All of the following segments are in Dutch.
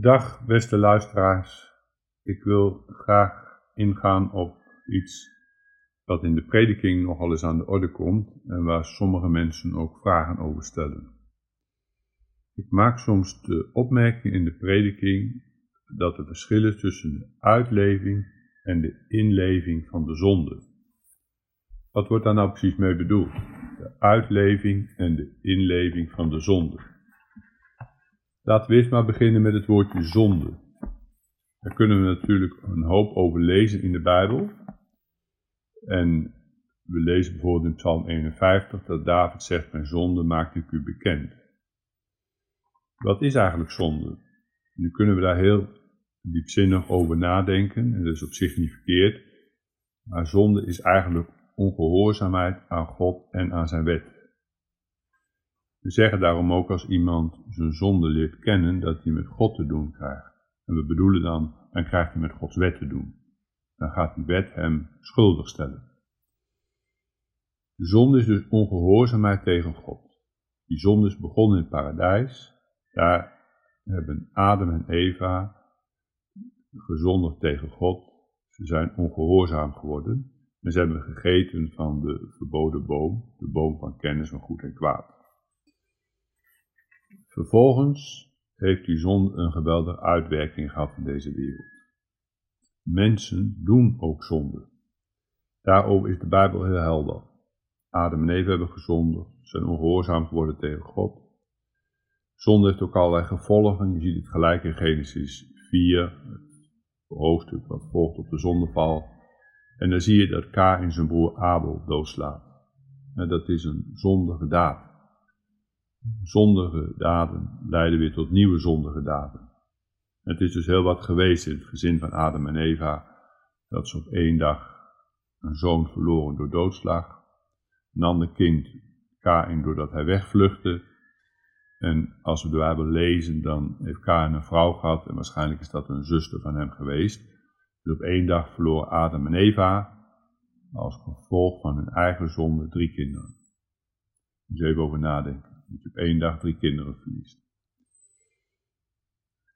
Dag beste luisteraars, ik wil graag ingaan op iets wat in de prediking nogal eens aan de orde komt en waar sommige mensen ook vragen over stellen. Ik maak soms de opmerking in de prediking dat er verschil is tussen de uitleving en de inleving van de zonde. Wat wordt daar nou precies mee bedoeld? De uitleving en de inleving van de zonde. Laten we eerst maar beginnen met het woordje zonde. Daar kunnen we natuurlijk een hoop over lezen in de Bijbel. En we lezen bijvoorbeeld in Psalm 51 dat David zegt: Mijn zonde maakt ik u bekend. Wat is eigenlijk zonde? Nu kunnen we daar heel diepzinnig over nadenken, en dat is op zich niet verkeerd. Maar zonde is eigenlijk ongehoorzaamheid aan God en aan zijn wet. We zeggen daarom ook als iemand zijn zonde leert kennen, dat hij met God te doen krijgt. En we bedoelen dan, dan krijgt hij met Gods wet te doen. Dan gaat die wet hem schuldig stellen. De zonde is dus ongehoorzaamheid tegen God. Die zonde is begonnen in het paradijs. Daar hebben Adam en Eva gezondigd tegen God. Ze zijn ongehoorzaam geworden. En ze hebben gegeten van de verboden boom, de boom van kennis van goed en kwaad. Vervolgens heeft die zon een geweldige uitwerking gehad in deze wereld. Mensen doen ook zonde. Daarover is de Bijbel heel helder. Adam en Eva hebben gezondigd, zijn ongehoorzaam geworden tegen God. Zonde heeft ook allerlei gevolgen. Je ziet het gelijk in Genesis 4, het hoofdstuk wat volgt op de zondeval. En dan zie je dat Kain zijn broer Abel doodslaat. En dat is een zondige daad. Zondige daden leiden weer tot nieuwe zondige daden. Het is dus heel wat geweest in het gezin van Adam en Eva, dat ze op één dag een zoon verloren door doodslag, een ander kind, Kain, doordat hij wegvluchtte. En als we de Bijbel lezen, dan heeft Kain een vrouw gehad en waarschijnlijk is dat een zuster van hem geweest. Dus op één dag verloren Adam en Eva als gevolg van hun eigen zonde drie kinderen. Dus even over nadenken dat je op één dag drie kinderen verliest.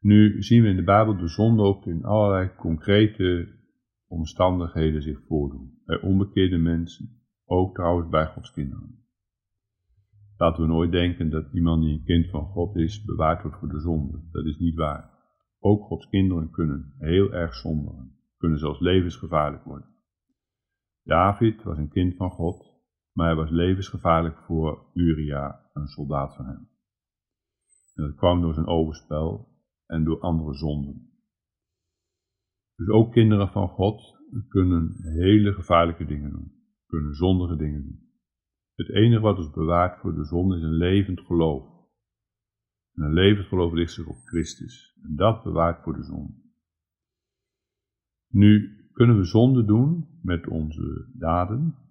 Nu zien we in de Bijbel de zonde ook in allerlei concrete omstandigheden zich voordoen. Bij onbekeerde mensen, ook trouwens bij Gods kinderen. Laten we nooit denken dat iemand die een kind van God is, bewaard wordt voor de zonde. Dat is niet waar. Ook Gods kinderen kunnen heel erg zondigen, kunnen zelfs levensgevaarlijk worden. David was een kind van God, maar hij was levensgevaarlijk voor Uria, een soldaat van hem. En dat kwam door zijn overspel en door andere zonden. Dus ook kinderen van God kunnen hele gevaarlijke dingen doen, kunnen zondige dingen doen. Het enige wat ons bewaart voor de zonde is een levend geloof. En een levend geloof richt zich op Christus. En dat bewaart voor de zonde. Nu kunnen we zonde doen met onze daden,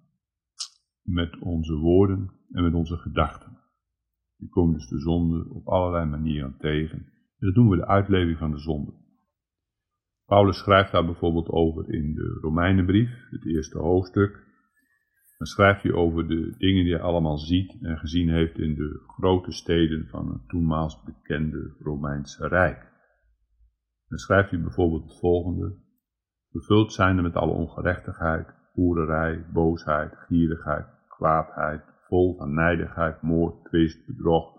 met onze woorden en met onze gedachten. Die komen dus de zonde op allerlei manieren tegen. En dat doen we de uitleving van de zonde. Paulus schrijft daar bijvoorbeeld over in de Romeinenbrief, het eerste hoofdstuk. Dan schrijft hij over de dingen die hij allemaal ziet en gezien heeft in de grote steden van het toenmaals bekende Romeinse Rijk. Dan schrijft hij bijvoorbeeld het volgende. Vervuld zijnde met alle ongerechtigheid, hoererij, boosheid, gierigheid, kwaadheid, vol van nijdigheid, moord, twist, bedrog,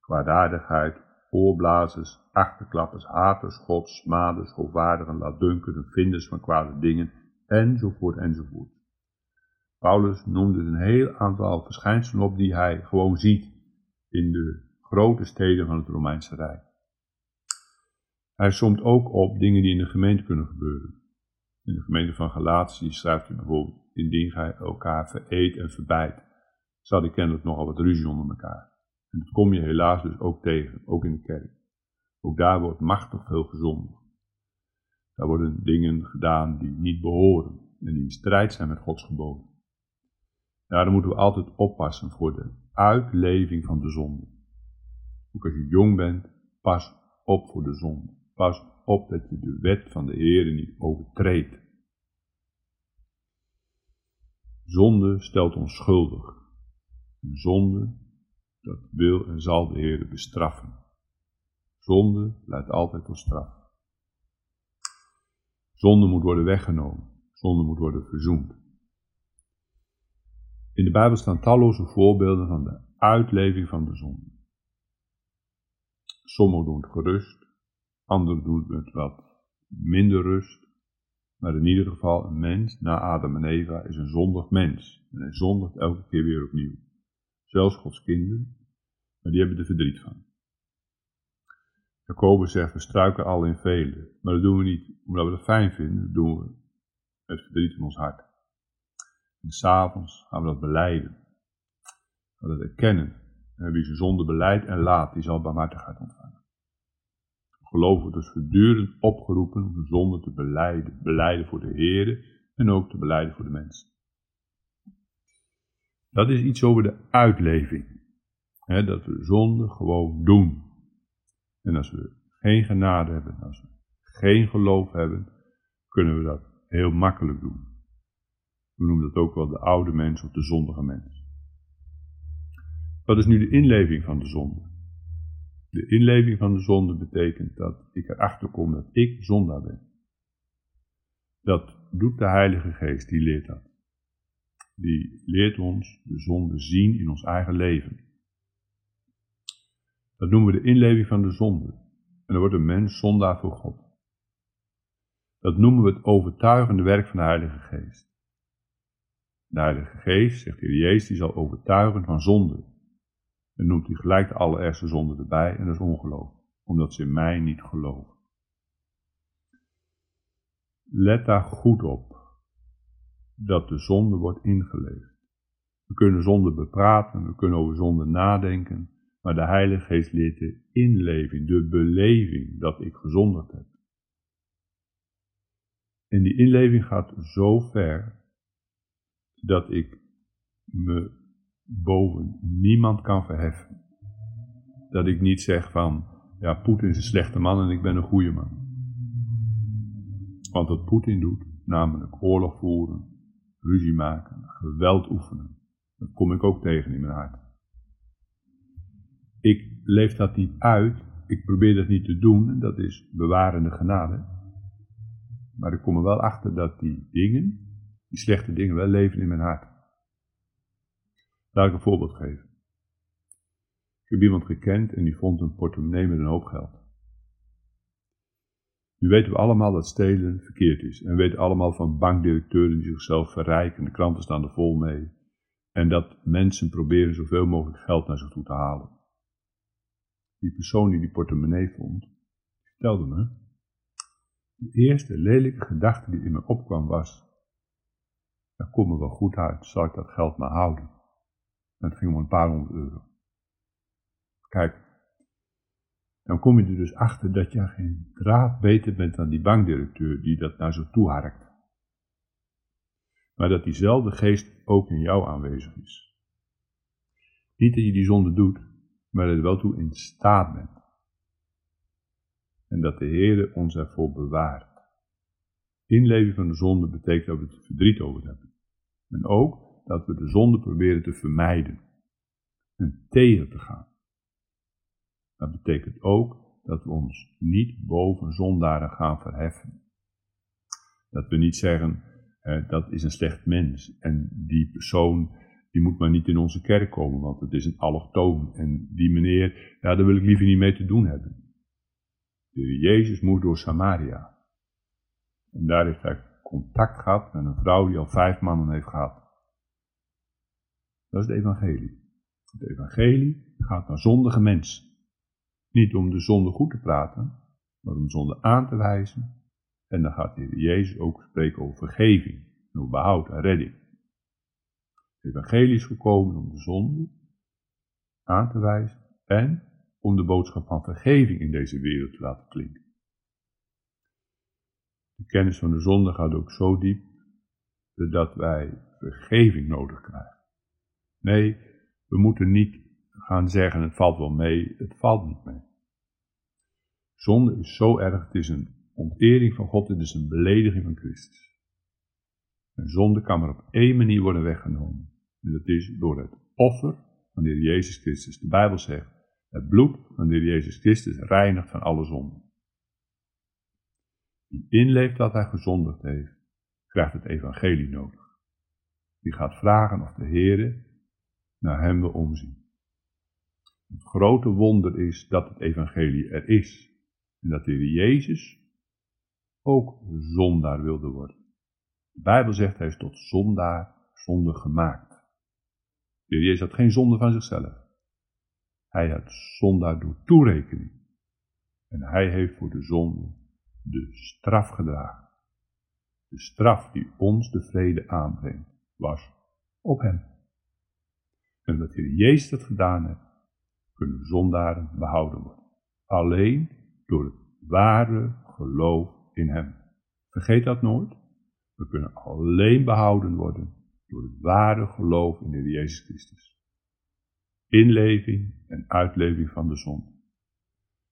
kwaadaardigheid, oorblazers, achterklappers, haters, gods, smaders, hoogwaardigen, laatdunkenden, vinders van kwade dingen, enzovoort, enzovoort. Paulus noemt dus een heel aantal verschijnselen op die hij gewoon ziet in de grote steden van het Romeinse Rijk. Hij somt ook op dingen die in de gemeente kunnen gebeuren. In de gemeente van Galatië schrijft hij bijvoorbeeld indien gij elkaar vereet en verbijt, zal die kennelijk nogal wat ruzie onder elkaar. En dat kom je helaas dus ook tegen, ook in de kerk. Ook daar wordt machtig veel gezondigd. Daar worden dingen gedaan die niet behoren en die in strijd zijn met Gods geboden. Daarom moeten we altijd oppassen voor de uitleving van de zonde. Ook als je jong bent, pas op voor de zonde. Pas op dat je de wet van de Heer niet overtreedt. Zonde stelt ons schuldig. zonde, dat wil en zal de Heer bestraffen. Zonde leidt altijd tot straf. Zonde moet worden weggenomen. Zonde moet worden verzoend. In de Bijbel staan talloze voorbeelden van de uitleving van de zonde. Sommigen doen het gerust, anderen doen het wat minder rust. Maar in ieder geval, een mens na Adam en Eva is een zondig mens. En hij zondigt elke keer weer opnieuw. Zelfs Gods kinderen, maar die hebben er verdriet van. Jacobus zegt, we struiken al in velen. Maar dat doen we niet omdat we het fijn vinden, dat doen we met verdriet in ons hart. En s'avonds gaan we dat beleiden. Gaan we dat erkennen. En wie zijn zonde beleidt en laat, die zal barmhartigheid ontvangen. Geloven dus voortdurend opgeroepen om de zonde te beleiden. Beleiden voor de Heer en ook te beleiden voor de mensen. Dat is iets over de uitleving. dat we zonde gewoon doen. En als we geen genade hebben, als we geen geloof hebben, kunnen we dat heel makkelijk doen. We noemen dat ook wel de oude mens of de zondige mens. Wat is nu de inleving van de zonde? De inleving van de zonde betekent dat ik erachter kom dat ik zondaar ben. Dat doet de Heilige Geest, die leert dat. Die leert ons de zonde zien in ons eigen leven. Dat noemen we de inleving van de zonde. En dan wordt een mens zondaar voor God. Dat noemen we het overtuigende werk van de Heilige Geest. De Heilige Geest, zegt de Heer Jezus, die zal overtuigen van zonde. En noemt hij gelijk de allerergste zonde erbij, en dat is ongeloof, omdat ze in mij niet geloven. Let daar goed op, dat de zonde wordt ingeleefd. We kunnen zonde bepraten, we kunnen over zonde nadenken, maar de Heilige Geest leert de inleving, de beleving dat ik gezondigd heb. En die inleving gaat zo ver dat ik me boven niemand kan verheffen. Dat ik niet zeg van, ja, Poetin is een slechte man en ik ben een goede man. Want wat Poetin doet, namelijk oorlog voeren, ruzie maken, geweld oefenen, dat kom ik ook tegen in mijn hart. Ik leef dat niet uit, ik probeer dat niet te doen, dat is bewarende genade. Maar ik kom er wel achter dat die dingen, die slechte dingen, wel leven in mijn hart. Laat ik een voorbeeld geven. Ik heb iemand gekend en die vond een portemonnee met een hoop geld. Nu weten we allemaal dat stelen verkeerd is. En we weten allemaal van bankdirecteuren die zichzelf verrijken. De kranten staan er vol mee. En dat mensen proberen zoveel mogelijk geld naar zich toe te halen. Die persoon die die portemonnee vond, vertelde me. De eerste lelijke gedachte die in me opkwam was: dat komt me wel goed uit, zal ik dat geld maar houden? Het ging om een paar honderd euro. Kijk, dan kom je er dus achter dat je geen draad beter bent dan die bankdirecteur die dat naar zo toe harkt. Maar dat diezelfde geest ook in jou aanwezig is. Niet dat je die zonde doet, maar dat je wel toe in staat bent. En dat de Heer ons ervoor bewaart. Inleven van de zonde betekent dat we het verdriet over hebben. En ook dat we de zonde proberen te vermijden en tegen te gaan. Dat betekent ook dat we ons niet boven zondaren gaan verheffen. Dat we niet zeggen, eh, dat is een slecht mens en die persoon die moet maar niet in onze kerk komen, want het is een allochtoon en die meneer, ja, daar wil ik liever niet mee te doen hebben. De Jezus moest door Samaria. En daar heeft hij contact gehad met een vrouw die al vijf mannen heeft gehad. Dat is het evangelie. Het evangelie gaat naar zondige mensen. Niet om de zonde goed te praten, maar om zonde aan te wijzen. En dan gaat de Heer Jezus ook spreken over vergeving, over behoud en redding. Het evangelie is gekomen om de zonde aan te wijzen en om de boodschap van vergeving in deze wereld te laten klinken. De kennis van de zonde gaat ook zo diep dat wij vergeving nodig krijgen. Nee, we moeten niet gaan zeggen het valt wel mee, het valt niet mee. Zonde is zo erg, het is een ontering van God, het is een belediging van Christus. En zonde kan maar op één manier worden weggenomen. En dat is door het offer van de Heer Jezus Christus. De Bijbel zegt, Het bloed van de Heer Jezus Christus reinigt van alle zonden. Wie inleeft dat hij gezondigd heeft, krijgt het evangelie nodig. Wie gaat vragen of de Heere naar hem wil omzien. Het grote wonder is dat het evangelie er is en dat de Jezus ook zondaar wilde worden. De Bijbel zegt hij is tot zondaar zonde gemaakt. De Jezus had geen zonde van zichzelf. Hij had zondaar door toerekening. En hij heeft voor de zonde de straf gedragen. De straf die ons de vrede aanbrengt, was op hem. En omdat Heer Jezus dat gedaan heeft, kunnen zondaren behouden worden. Alleen door het ware geloof in hem. Vergeet dat nooit. We kunnen alleen behouden worden door het ware geloof in de Heer Jezus Christus. Inleving en uitleving van de zon.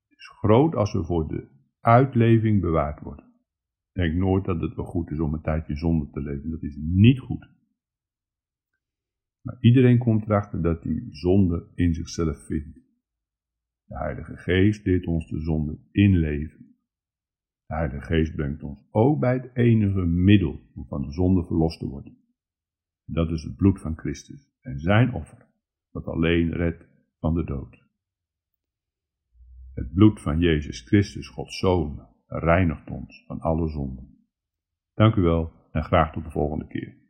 Het is groot als we voor de uitleving bewaard worden. Denk nooit dat het wel goed is om een tijdje zonde te leven. Dat is niet goed. Maar iedereen komt erachter dat hij zonde in zichzelf vindt. De Heilige Geest deed ons de zonde inleven. De Heilige Geest brengt ons ook bij het enige middel om van de zonde verlost te worden. Dat is het bloed van Christus en zijn offer, dat alleen redt van de dood. Het bloed van Jezus Christus, Gods Zoon, reinigt ons van alle zonden. Dank u wel en graag tot de volgende keer.